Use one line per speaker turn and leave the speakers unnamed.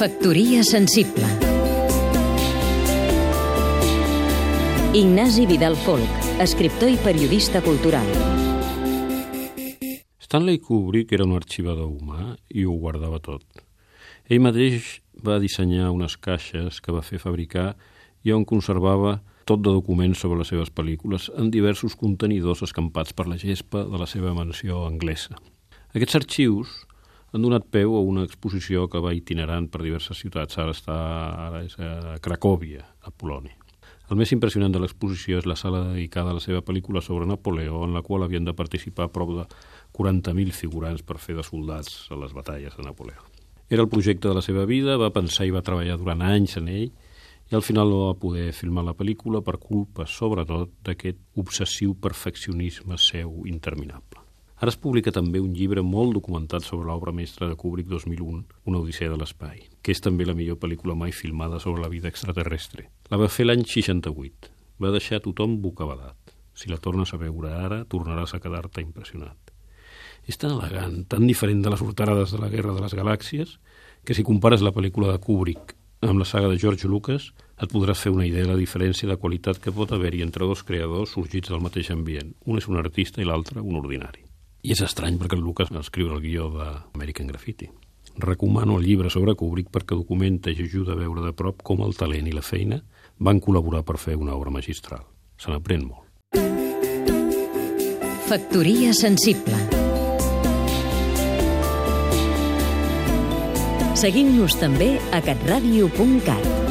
Factoria sensible Ignasi Vidal Folk, escriptor i periodista cultural.
Stanley Kubrick era un arxivador humà i ho guardava tot. Ell mateix va dissenyar unes caixes que va fer fabricar i on conservava tot de documents sobre les seves pel·lícules en diversos contenidors escampats per la gespa de la seva mansió anglesa. Aquests arxius han donat peu a una exposició que va itinerant per diverses ciutats. Ara està ara és a Cracòvia, a Polònia. El més impressionant de l'exposició és la sala dedicada a la seva pel·lícula sobre Napoleó, en la qual havien de participar prop de 40.000 figurants per fer de soldats a les batalles de Napoleó. Era el projecte de la seva vida, va pensar i va treballar durant anys en ell, i al final no va poder filmar la pel·lícula per culpa, sobretot, d'aquest obsessiu perfeccionisme seu interminable. Ara es publica també un llibre molt documentat sobre l'obra mestra de Kubrick 2001, Una odissea de l'espai, que és també la millor pel·lícula mai filmada sobre la vida extraterrestre. La va fer l'any 68. Va deixar tothom bocabadat. Si la tornes a veure ara, tornaràs a quedar-te impressionat. És tan elegant, tan diferent de les hortarades de la Guerra de les Galàxies, que si compares la pel·lícula de Kubrick amb la saga de George Lucas, et podràs fer una idea de la diferència de qualitat que pot haver-hi entre dos creadors sorgits del mateix ambient. Un és un artista i l'altre un ordinari. I és estrany perquè el Lucas va escriure el guió d'American Graffiti. Recomano el llibre sobre Kubrick perquè documenta i ajuda a veure de prop com el talent i la feina van col·laborar per fer una obra magistral. Se n'aprèn molt.
Factoria sensible Seguim-nos també a catradio.cat